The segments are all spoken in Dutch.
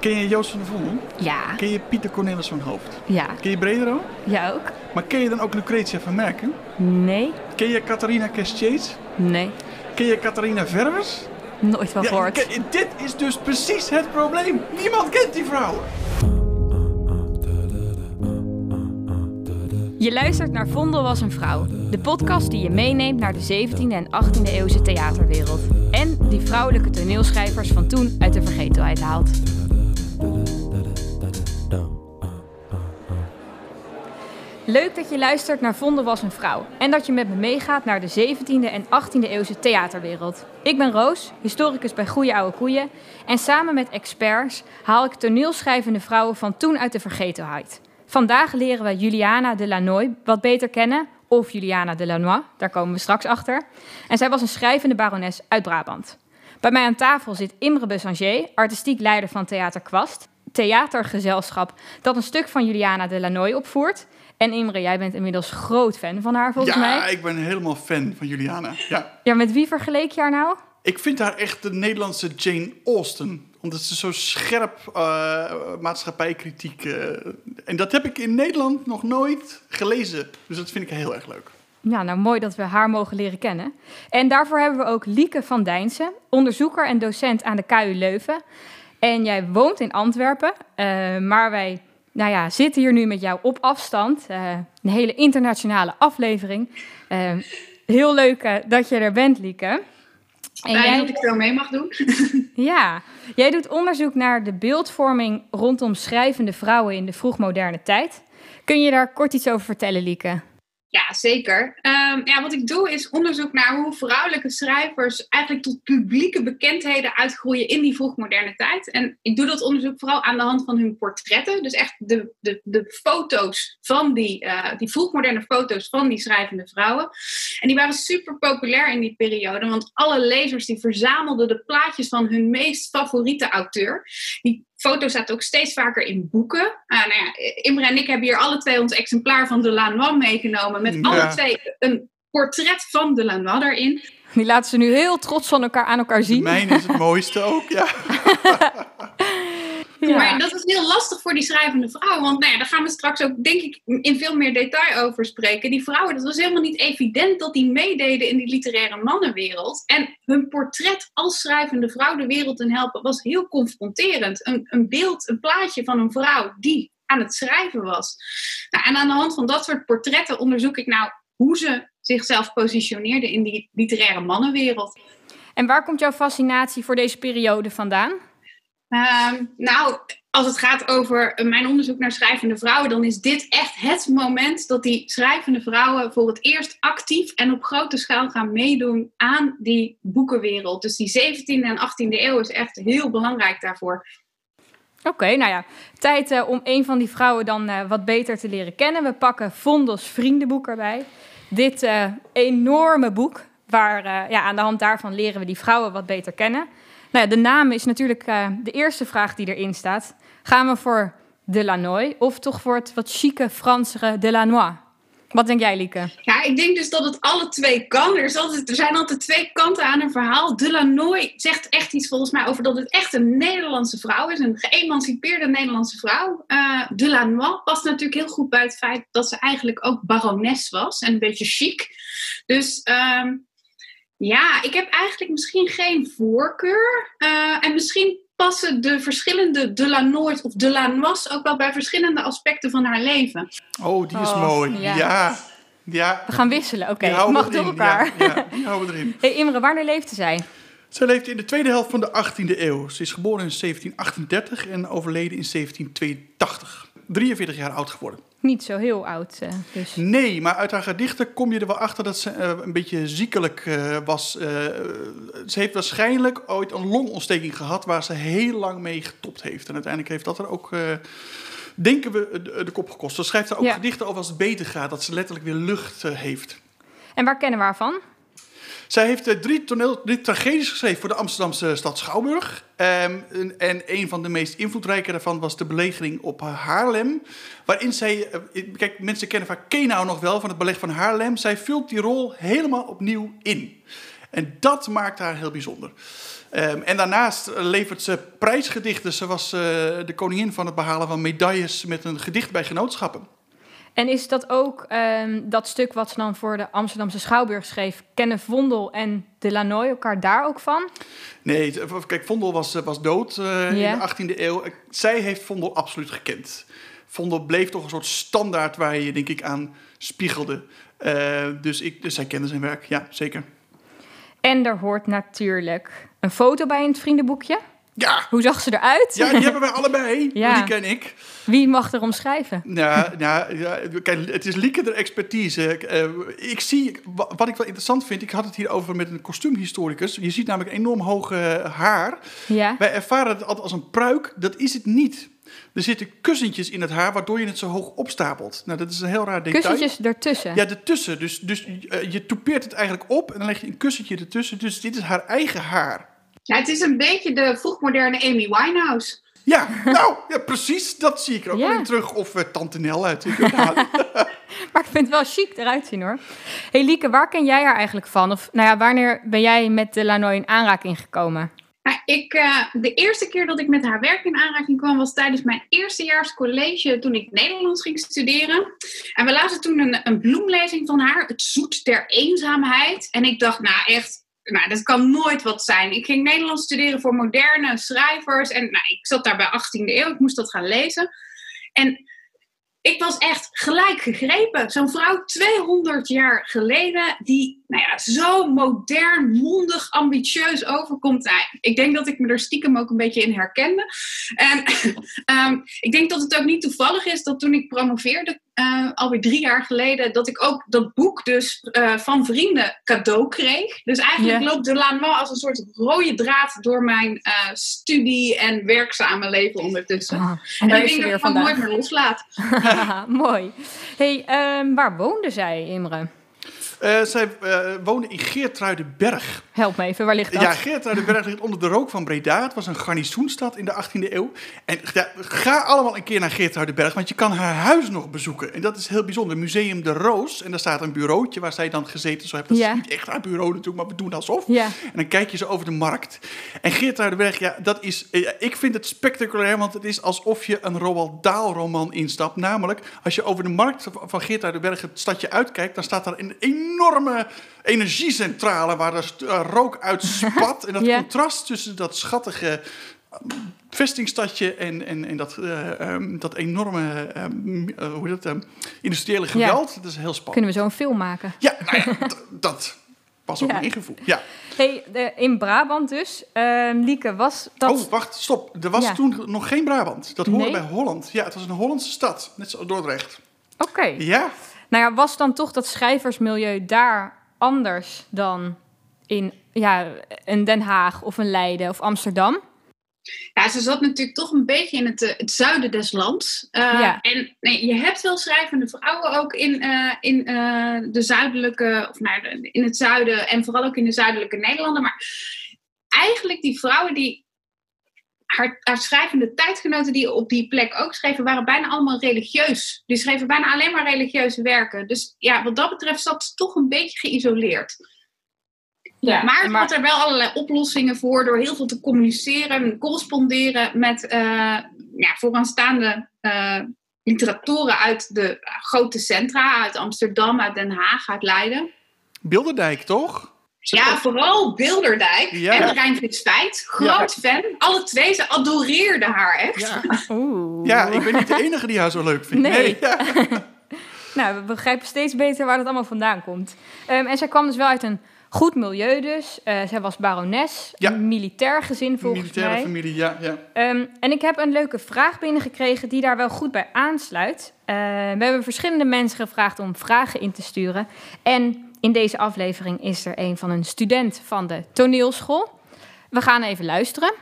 Ken je Joost van der Vondel? Ja. Ken je Pieter Cornelis van Hoofd? Ja. Ken je Bredero? Ja ook? Maar ken je dan ook Lucretia van Merken? Nee. Ken je Catharina Kestjeets? Nee. Ken je Catharina Verwers? Nooit van Ja, gehoord. dit is dus precies het probleem. Niemand kent die vrouwen. Je luistert naar Vondel was een vrouw. De podcast die je meeneemt naar de 17e en 18e eeuwse theaterwereld. En die vrouwelijke toneelschrijvers van toen uit de vergetelheid haalt. Leuk dat je luistert naar Vondel was een vrouw. En dat je met me meegaat naar de 17e en 18e eeuwse theaterwereld. Ik ben Roos, historicus bij Goeie Oude Koeien. En samen met experts haal ik toneelschrijvende vrouwen van toen uit de vergetelheid. Vandaag leren we Juliana de Lannoy wat beter kennen, of Juliana de Lannoy, daar komen we straks achter. En zij was een schrijvende barones uit Brabant. Bij mij aan tafel zit Imre Besanger, artistiek leider van Theater Kwast, theatergezelschap dat een stuk van Juliana de Lannoy opvoert. En Imre, jij bent inmiddels groot fan van haar volgens ja, mij. ik ben helemaal fan van Juliana. Ja. Ja, met wie vergeleek je haar nou? Ik vind haar echt de Nederlandse Jane Austen. Omdat ze zo scherp eh, maatschappijkritiek... eh, en dat heb ik in Nederland nog nooit gelezen. Dus dat vind ik heel erg leuk. Ja, nou mooi dat we haar mogen leren kennen. En daarvoor hebben we ook Lieke van Dijnsen, onderzoeker en docent aan de KU Leuven. En jij woont in Antwerpen, eh, maar wij nou ja, zitten hier nu met jou op afstand. Eh, een hele internationale aflevering. Eh, heel leuk eh, dat je er bent, Lieke. En Fijn jij, dat ik zo mee mag doen. ja, jij doet onderzoek naar de beeldvorming rondom schrijvende vrouwen in de vroegmoderne tijd. Kun je daar kort iets over vertellen, Lieke? Ja, zeker. Ehm, ja, wat ik doe is onderzoek naar hoe vrouwelijke schrijvers eigenlijk tot publieke bekendheden uitgroeien in die vroegmoderne tijd. En ik doe dat onderzoek vooral aan de hand van hun portretten. Dus echt de, de, de foto's van die, eh, die vroegmoderne foto's van die schrijvende vrouwen. En die waren super populair in die periode, want alle lezers die verzamelden de plaatjes van hun meest favoriete auteur. Die foto's zaten ook steeds vaker in boeken. Ah, nou ja, Imre en ik hebben hier alle twee ons exemplaar van de Lanois meegenomen. Met Ja. alle twee een portret van de Lanois erin. Die laten ze nu heel trots van elkaar aan elkaar zien. Mijn is het mooiste ook, ja. Ja. Maar dat is heel lastig voor die schrijvende vrouwen. Want nou ja, daar gaan we straks ook, denk ik, in veel meer detail over spreken. Die vrouwen, dat was helemaal niet evident dat die meededen in die literaire mannenwereld. En hun portret als schrijvende vrouw de wereld in helpen was heel confronterend. Een, een beeld, een plaatje van een vrouw die aan het schrijven was. Nou, en aan de hand van dat soort portretten onderzoek ik nou hoe ze zichzelf positioneerden in die literaire mannenwereld. En waar komt jouw fascinatie voor deze periode vandaan? Ehm, nou, als het gaat over eh, mijn onderzoek naar schrijvende vrouwen, dan is dit echt het moment dat die schrijvende vrouwen voor het eerst actief en op grote schaal gaan meedoen aan die boekenwereld. Dus die 17e en 18e eeuw is echt heel belangrijk daarvoor. Oké, nou ja, tijd eh, om een van die vrouwen dan eh, wat beter te leren kennen. We pakken Vondels vriendenboek erbij. Dit eh, enorme boek, waar eh, ja, aan de hand daarvan leren we die vrouwen wat beter kennen. Nou ja, de naam is natuurlijk eh, de eerste vraag die erin staat. Gaan we voor de Lannoy of toch voor het wat chique Fransere de Lannoy? Wat denk jij, Lieke? Ja, ik denk dus dat het alle twee kan. Er, is altijd, er zijn altijd twee kanten aan een verhaal. Delanoy zegt echt iets volgens mij over dat het echt een Nederlandse vrouw is. Een geëmancipeerde Nederlandse vrouw. Uh, Delanoy past natuurlijk heel goed bij het feit dat ze eigenlijk ook barones was. En een beetje chic. Dus um, ja, ik heb eigenlijk misschien geen voorkeur. Uh, en misschien passen de verschillende Delanoys of Delanois ook wel bij verschillende aspecten van haar leven. Oh, die is Oh, mooi. ja. Ja. ja. We gaan wisselen, oké. Die houden Mag we door elkaar. Ja, ja, die houden we erin. Hey Imre, wanneer leefde zij? Zij leefde in de tweede helft van de 18e eeuw. Ze is geboren in 1738 en overleden in 1782. 43 jaar oud geworden. Niet zo heel oud, uh, dus. Nee, maar uit haar gedichten kom je er wel achter dat ze uh, een beetje ziekelijk uh, was. Uh, ze heeft waarschijnlijk ooit een longontsteking gehad waar ze heel lang mee getopt heeft. En uiteindelijk heeft dat er ook, denken we, de, de, kop gekost. Ze schrijft er ook Ja. gedichten over als het beter gaat, dat ze letterlijk weer lucht heeft. En waar kennen we haar van? Zij heeft uh, drie, toneel, drie tragedies geschreven voor de Amsterdamse stad Schouwburg. Um, en, en een van de meest invloedrijke daarvan was de belegering op Haarlem. Waarin zij, uh, kijk, mensen kennen vaak Kenau nog wel van het beleg van Haarlem. Zij vult die rol helemaal opnieuw in. En dat maakt haar heel bijzonder. Ehm, en daarnaast levert ze prijsgedichten. Ze was eh, de koningin van het behalen van medailles met een gedicht bij genootschappen. En is dat ook ehm, dat stuk wat ze dan voor de Amsterdamse Schouwburg schreef? Kennen Vondel en Delanoy elkaar daar ook van? Nee, kijk, Vondel was, eh, was dood eh, in de 18e eeuw. Zij heeft Vondel absoluut gekend. Vondel bleef toch een soort standaard waar je, denk ik, aan spiegelde. Eh, dus, ik, dus zij kende zijn werk, ja, zeker. En er hoort natuurlijk een foto bij in het vriendenboekje. Ja, Hoe zag ze eruit? ja die hebben wij allebei. Ja. Die ken ik. Wie mag er omschrijven? Ja, ja, ja, kijk, het is Lieke de expertise. Eh, ik zie, wa- wat ik wel interessant vind, ik had het hier over met een kostuumhistoricus. Je ziet namelijk enorm hoog eh, haar. Ja. Wij ervaren het altijd als een pruik. Dat is het niet. Er zitten kussentjes in het haar, waardoor je het zo hoog opstapelt. Nou, dat is een heel raar detail. Kussentjes ertussen. Ja, ertussen. Dus, dus eh, je toupeert het eigenlijk op en dan leg je een kussentje ertussen. Dus dit is haar eigen haar. Ja, het is een beetje de vroegmoderne Amy Winehouse. Ja, nou, ja, precies. Dat zie ik er ook Ja. in terug. Of eh, Tante Nel uit. Maar ik vind het wel chic eruit zien hoor. Hey Lieke, waar ken jij haar eigenlijk van? Of nou ja, wanneer ben jij met de Lanoy in aanraking gekomen? Nou, ik, eh, de eerste keer dat ik met haar werk in aanraking kwam was tijdens mijn eerstejaars college toen ik Nederlands ging studeren. En we lazen toen een, een bloemlezing van haar, Het zoet der eenzaamheid. En ik dacht, nou echt, nou, dat kan nooit wat zijn. Ik ging Nederlands studeren voor moderne schrijvers en nou, ik zat daar bij 18e eeuw, ik moest dat gaan lezen. En ik was echt gelijk gegrepen. Zo'n vrouw 200 jaar geleden, die nou ja, zo modern, mondig, ambitieus overkomt. Nou, ik denk dat ik me er stiekem ook een beetje in herkende. En ehm, ik denk dat het ook niet toevallig is dat toen ik promoveerde, eh, alweer drie jaar geleden, dat ik ook dat boek dus eh, van vrienden cadeau kreeg. Dus eigenlijk loopt de Lanois als een soort rode draad door mijn eh, studie- en werkzame leven ondertussen. Ah, En ik denk dat ik gewoon nooit meer loslaat. Mooi. Hey, ehm, waar woonde zij, Imre? Eh, zij eh, woonde in Geertruidenberg. Help me even, waar ligt dat? Ja, Geertruidenberg ligt onder de rook van Breda. Het was een garnizoenstad in de 18e eeuw. En ja, ga allemaal een keer naar Geertruidenberg, want je kan haar huis nog bezoeken. En dat is heel bijzonder. Museum de Roos. En daar staat een bureautje waar zij dan gezeten zo heeft. Dat Ja. is niet echt haar bureau natuurlijk, maar we doen alsof. Ja. En dan kijk je zo over de markt. En Geertruidenberg, ja, dat is... eh, Ik vind het spectaculair, want het is alsof je een Roald Dahl-roman instapt. Namelijk, als je over de markt van Geertruidenberg het stadje uitkijkt... dan staat daar een enorme energiecentrale waar er eh, rook uit spat. en dat Ja. contrast tussen dat schattige eh, vestingstadje en, en, en dat, eh, ehm, dat enorme ehm, eh, hoe heet dat, ehm, industriële Ja. geweld. Dat is heel spannend. Kunnen we zo een film maken? Ja, nou ja, dat was ook Ja. mijn ingevoel. Ja. Hey, de, in Brabant dus. Ehm, Lieke, was dat... Oh, wacht, stop. Er was toen nog geen Brabant. Dat hoorde Nee? bij Holland. Ja, het was een Hollandse stad. Net zoals Dordrecht. Oké. Ja? Nou ja, was dan toch dat schrijversmilieu daar anders dan in ja, een Den Haag of een Leiden of Amsterdam? Ja, ze zat natuurlijk toch een beetje in het, eh, het zuiden des lands. Eh, Ja. En nee, je hebt wel schrijvende vrouwen ook in, eh, in de zuidelijke, of nou, in het zuiden en vooral ook in de zuidelijke Nederlanden. Maar eigenlijk die vrouwen die haar, haar schrijvende tijdgenoten die op die plek ook schreven, waren bijna allemaal religieus. Die schreven bijna alleen maar religieuze werken. Dus ja, wat dat betreft zat ze toch een beetje geïsoleerd. Ja, maar ze maar- had er wel allerlei oplossingen voor door heel veel te communiceren en corresponderen met eh, ja, vooraanstaande eh, literatoren uit de grote centra, uit Amsterdam, uit Den Haag, uit Leiden. Bilderdijk, toch? Ja, vooral Bilderdijk Ja. en Rijnfrits Feit. Groot fan. Alle twee, ze adoreerden haar echt. Ja. Oeh. ja, ik ben niet de enige die haar zo leuk vindt. Nee. ja. Nou, we begrijpen steeds beter waar dat allemaal vandaan komt. Ehm, en zij kwam dus wel uit een goed milieu dus. Eh, zij was barones, Ja. een militair gezin volgens Militaire mij. familie, ja. ja. Ehm, en ik heb een leuke vraag binnengekregen die daar wel goed bij aansluit. Eh, we hebben verschillende mensen gevraagd om vragen in te sturen. En in deze aflevering is er een van een student van de toneelschool. We gaan even luisteren.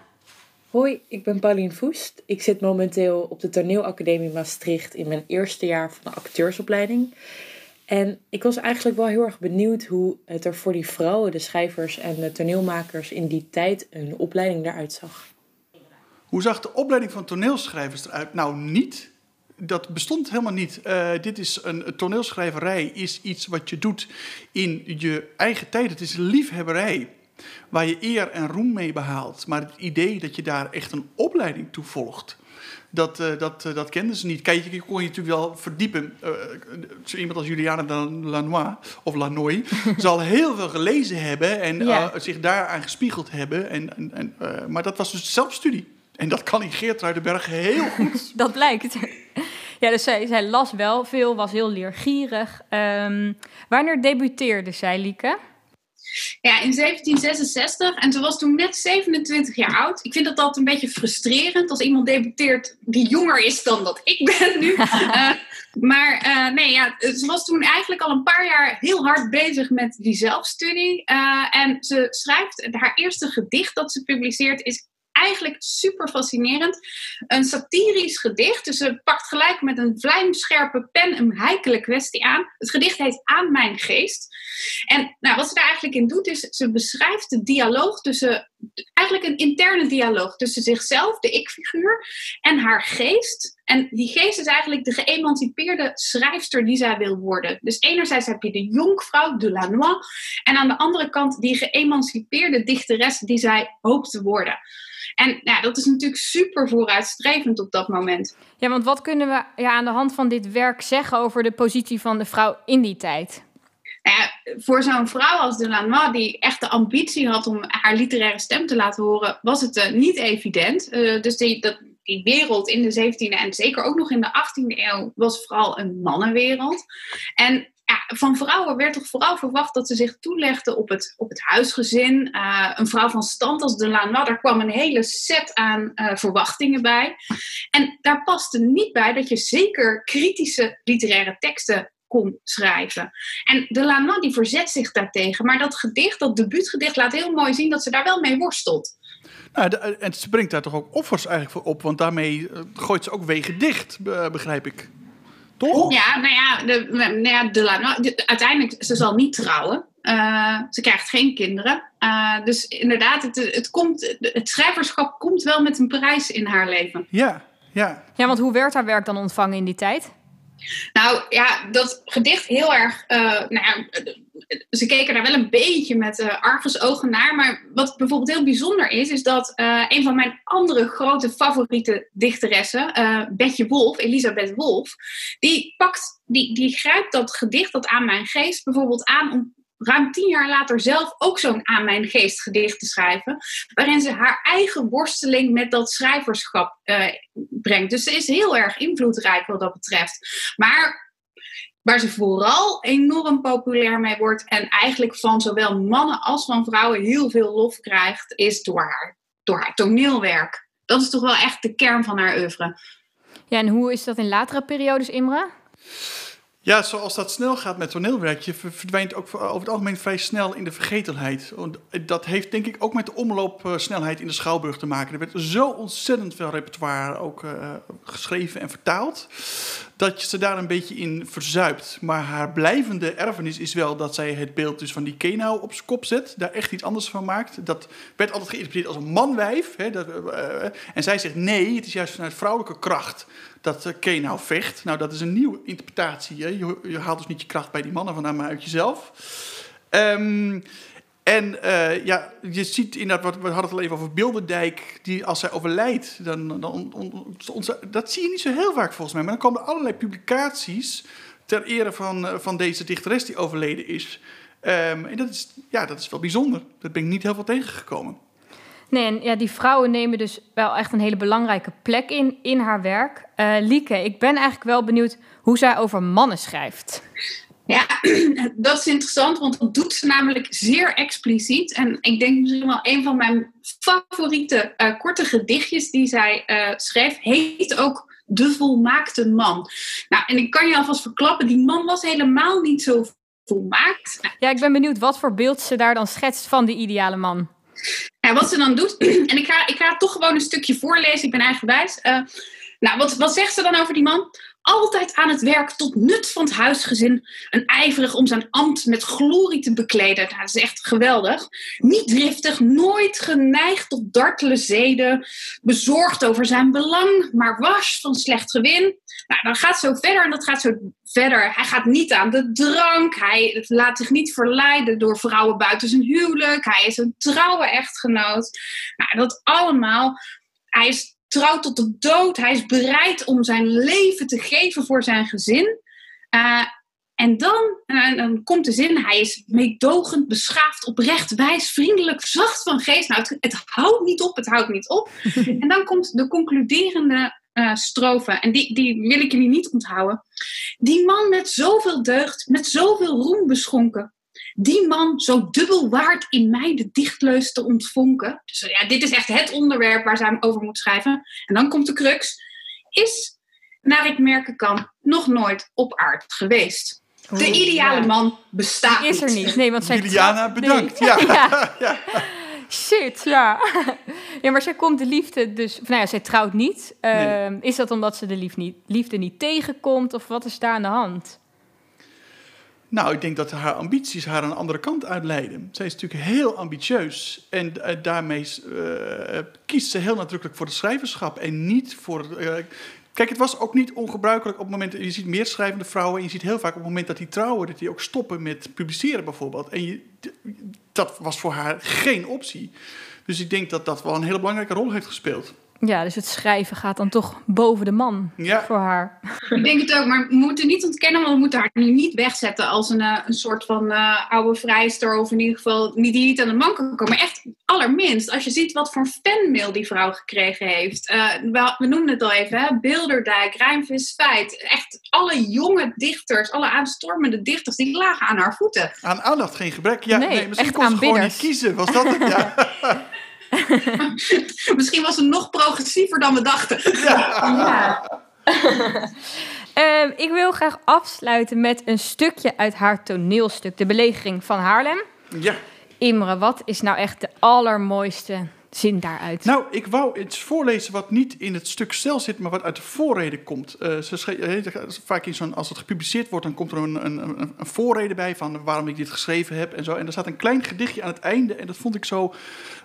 Hoi, ik ben Paulien Voest. Ik zit momenteel op de Toneelacademie Maastricht in mijn eerste jaar van de acteursopleiding. En ik was eigenlijk wel heel erg benieuwd hoe het er voor die vrouwen, de schrijvers en de toneelmakers in die tijd een opleiding daaruit zag. Hoe zag de opleiding van toneelschrijvers eruit? Nou, niet. Dat bestond helemaal niet. Eh, dit is een toneelschrijverij, is iets wat je doet in je eigen tijd. Het is liefhebberij. waar je eer en roem mee behaalt. Maar het idee dat je daar echt een opleiding toe volgt, dat, uh, dat, uh, dat kenden ze niet. Kijk, je kon je natuurlijk wel verdiepen. Uh, zo iemand als Juliana Lanois, of Lanoy, zal heel veel gelezen hebben en ja. zich daaraan gespiegeld hebben. En, en, en maar dat was dus zelfstudie. En dat kan in Geert Ruidenberg heel goed. dat blijkt. Ja, dus zij, zij, las wel veel, was heel leergierig. Um, wanneer debuteerde zij, Lieke? Ja, in 1766. En ze was toen net 27 jaar oud. Ik vind dat altijd een beetje frustrerend als iemand debuteert die jonger is dan dat ik ben nu. uh, maar uh, nee, ja, ze was toen eigenlijk al een paar jaar heel hard bezig met die zelfstudie. Uh, en ze schrijft, haar eerste gedicht dat ze publiceert is eigenlijk super fascinerend. Een satirisch gedicht. Dus ze pakt gelijk met een vlijmscherpe pen een heikele kwestie aan. Het gedicht heet Aan mijn geest. En nou, wat ze daar eigenlijk in doet, is ze beschrijft de dialoog tussen. Eigenlijk een interne dialoog tussen zichzelf, de ik-figuur, en haar geest. En die geest is eigenlijk de geëmancipeerde schrijfster die zij wil worden. Dus enerzijds heb je de jonkvrouw, de Lanois. En aan de andere kant die geëmancipeerde dichteres die zij hoopt te worden. En ja, dat is natuurlijk super vooruitstrevend op dat moment. Ja, want wat kunnen we ja, aan de hand van dit werk zeggen over de positie van de vrouw in die tijd? Nou ja, voor zo'n vrouw als Delanois, die echt de ambitie had om haar literaire stem te laten horen, was het uh, niet evident. Uh, dus die, dat, die wereld in de 17e en zeker ook nog in de 18e eeuw was vooral een mannenwereld. En van vrouwen werd toch vooral verwacht dat ze zich toelegden op het, op het huisgezin. Uh, een vrouw van stand als de Lanois, daar kwam een hele set aan uh, verwachtingen bij. En daar paste niet bij dat je zeker kritische literaire teksten kon schrijven. En de Lanois die verzet zich daartegen. Maar dat gedicht, dat debuutgedicht, laat heel mooi zien dat ze daar wel mee worstelt. Nou, en ze brengt daar toch ook offers eigenlijk voor op, want daarmee uh, gooit ze ook wegen dicht, begrijp ik. Toch? Ja, nou ja, de, nou ja de, uiteindelijk, ze zal niet trouwen. Uh, ze krijgt geen kinderen. Uh, dus inderdaad, het, het, komt, het schrijverschap komt wel met een prijs in haar leven. Ja, ja. Ja, want hoe werd haar werk dan ontvangen in die tijd? Nou ja, dat gedicht heel erg. Uh, nou ja, ze keken daar wel een beetje met uh, argusogen naar. Maar wat bijvoorbeeld heel bijzonder is, is dat uh, een van mijn andere grote favoriete dichteressen, Betje Wolf, Elisabeth Wolf, die pakt, die, die grijpt dat gedicht dat aan mijn geest bijvoorbeeld aan om ruim tien jaar later zelf ook zo'n aan mijn geest gedicht te schrijven. Waarin ze haar eigen worsteling met dat schrijverschap uh, brengt. Dus ze is heel erg invloedrijk wat dat betreft. Maar waar ze vooral enorm populair mee wordt en eigenlijk van zowel mannen als van vrouwen heel veel lof krijgt, is door haar, door haar toneelwerk. Dat is toch wel echt de kern van haar oeuvre. Ja, en hoe is dat in latere periodes, Imre? Ja, zoals dat snel gaat met toneelwerk, je verdwijnt ook over het algemeen vrij snel in de vergetelheid. Dat heeft denk ik ook met de omloopsnelheid in de Schouwburg te maken. Er werd zo ontzettend veel repertoire ook uh, geschreven en vertaald, dat je ze daar een beetje in verzuipt. Maar haar blijvende erfenis is wel dat zij het beeld dus van die Kenau op zijn kop zet, daar echt iets anders van maakt. Dat werd altijd geïnterpreteerd als een manwijf. Hè, dat, uh, en zij zegt nee, het is juist vanuit vrouwelijke kracht dat uh, Kenau vecht. Nou, dat is een nieuwe interpretatie. Hè? Je, je, haalt dus niet je kracht bij die mannen vandaan, maar uit jezelf. Um, en uh, ja, je ziet inderdaad, we hadden het al even over Bilderdijk, die als zij overlijdt, dan, dan on, dat zie je niet zo heel vaak volgens mij. Maar dan komen er allerlei publicaties ter ere van, uh, van deze dichteres die overleden is. Um, en dat is, ja, dat is wel bijzonder. Dat ben ik niet heel veel tegengekomen. Nee, en ja, die vrouwen nemen dus wel echt een hele belangrijke plek in, in haar werk. Uh, Lieke, ik ben eigenlijk wel benieuwd hoe zij over mannen schrijft. Ja, dat is interessant, want dat doet ze namelijk zeer expliciet. En ik denk misschien wel een van mijn favoriete uh, korte gedichtjes die zij uh, schreef, heet ook De Volmaakte Man. Nou, en ik kan je alvast verklappen, die man was helemaal niet zo volmaakt. Ja, ik ben benieuwd wat voor beeld ze daar dan schetst van die ideale man. Ja, wat ze dan doet, en ik ga, ik ga toch gewoon een stukje voorlezen, ik ben eigenwijs. Uh, nou, wat, wat zegt ze dan over die man? altijd aan het werk tot nut van het huisgezin en ijverig om zijn ambt met glorie te bekleden. Nou, dat is echt geweldig. Niet driftig, nooit geneigd tot dartele zeden, bezorgd over zijn belang, maar was van slecht gewin. Nou, dan gaat zo verder en dat gaat zo verder. Hij gaat niet aan de drank. Hij laat zich niet verleiden door vrouwen buiten zijn huwelijk. Hij is een trouwe echtgenoot. Nou, dat allemaal. Hij is trouw tot de dood. Hij is bereid om zijn leven te geven voor zijn gezin. Uh, en dan, uh, dan komt de zin, hij is meedogend, beschaafd, oprecht, wijs, vriendelijk, zacht van geest. Nou, het, het houdt niet op, het houdt niet op. en dan komt de concluderende uh, strofe, en die, die wil ik jullie niet onthouden. Die man met zoveel deugd, met zoveel roem beschonken. Die man zo dubbel waard in mij de dichtleus te ontvonken. Dus ja, dit is echt het onderwerp waar zij over moet schrijven. En dan komt de crux. Is, naar ik merken kan, nog nooit op aard geweest. De ideale man bestaat is er niet. Nee, want zij Juliana, bedankt. Nee. Ja. ja. ja. Shit, ja. ja, maar zij komt de liefde dus... Nou ja, zij trouwt niet. Uh, nee. Is dat omdat ze de liefde niet, liefde niet tegenkomt? Of wat is daar aan de hand? Nou, ik denk dat haar ambities haar een andere kant uitleiden. Zij is natuurlijk heel ambitieus. En uh, daarmee uh, kiest ze heel nadrukkelijk voor het schrijverschap. En niet voor... Uh, kijk, het was ook niet ongebruikelijk op het moment... Je ziet meer schrijvende vrouwen en je ziet heel vaak op het moment dat die trouwen... dat die ook stoppen met publiceren bijvoorbeeld. En je, dat was voor haar geen optie. Dus ik denk dat dat wel een hele belangrijke rol heeft gespeeld. Ja, dus het schrijven gaat dan toch boven de man ja. voor haar. Ik denk het ook, maar we moeten niet ontkennen, want we moeten haar nu niet wegzetten als een, uh, een soort van uh, oude vrijster. Of in ieder geval niet, die niet aan de man kan komen. Maar echt allerminst, als je ziet wat voor fanmail die vrouw gekregen heeft. Uh, we, we noemden het al even, hè? Bilderdijk, Rijnvis Feit. Echt alle jonge dichters, alle aanstormende dichters, die lagen aan haar voeten. Aan aandacht geen gebrek. Ja, nee, nee misschien kon ze gewoon niet kiezen. Was dat het? Ja. Misschien was ze nog progressiever dan we dachten. Ja. uh, ik wil graag afsluiten met een stukje uit haar toneelstuk, De Belegering van Haarlem. Ja. Imre, wat is nou echt de allermooiste zin daaruit? Nou, ik wou iets voorlezen wat niet in het stuk zelf zit, maar wat uit de voorrede komt. Uh, ze schreef, vaak in als het gepubliceerd wordt, dan komt er een, een, een, voorrede bij van waarom ik dit geschreven heb en zo. En er staat een klein gedichtje aan het einde en dat vond ik zo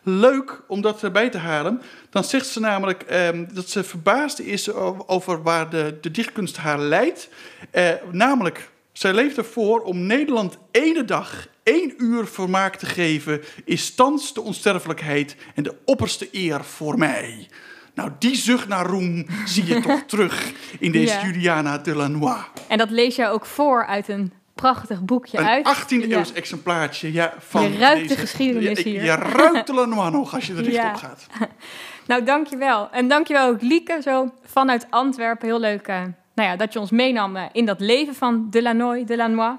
leuk om dat erbij te halen. Dan zegt ze namelijk um, dat ze verbaasd is over waar de, de dichtkunst haar leidt. Uh, namelijk, zij leeft ervoor om Nederland ene dag één uur vermaak te geven, is thans de onsterfelijkheid en de opperste eer voor mij. Nou, die zucht naar roem zie je toch terug in deze ja. Juliana Delanois. En dat lees je ook voor uit een prachtig boekje een uit. 18e eeuws ja. exemplaartje ja, van Je ruikt deze, de geschiedenis je, hier. Je ruikt de Lanois nog als je er dicht op gaat. nou, dankjewel. En dankjewel ook Lieke, zo vanuit Antwerpen. Heel leuk uh, nou ja, dat je ons meenam uh, in dat leven van Delanoy, Delanois.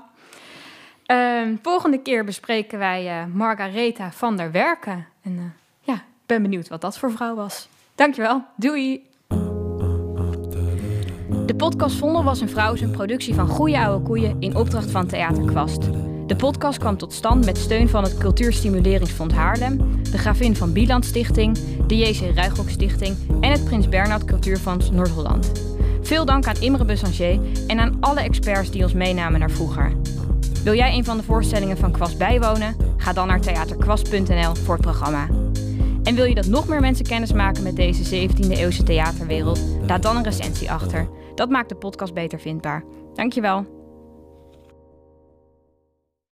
Uh, volgende keer bespreken wij uh, Margaretha van der Werken. En uh, ja, ben benieuwd wat dat voor vrouw was. Dankjewel. Doei. De podcast Vondel was een vrouw een productie van Goeie Oude Koeien in opdracht van Theater Kwast. De podcast kwam tot stand met steun van het Cultuurstimuleringsfonds Haarlem, de Gravin van Bieland Stichting, de JC Ruigrok Stichting en het Prins Bernhard Cultuurfonds Noord-Holland. Veel dank aan Imre Bussanger en aan alle experts die ons meenamen naar vroeger. Wil jij een van de voorstellingen van Kwast bijwonen? Ga dan naar theaterkwast.nl voor het programma. En wil je dat nog meer mensen kennis maken met deze 17e eeuwse theaterwereld? Laat dan een recensie achter. Dat maakt de podcast beter vindbaar. Dankjewel.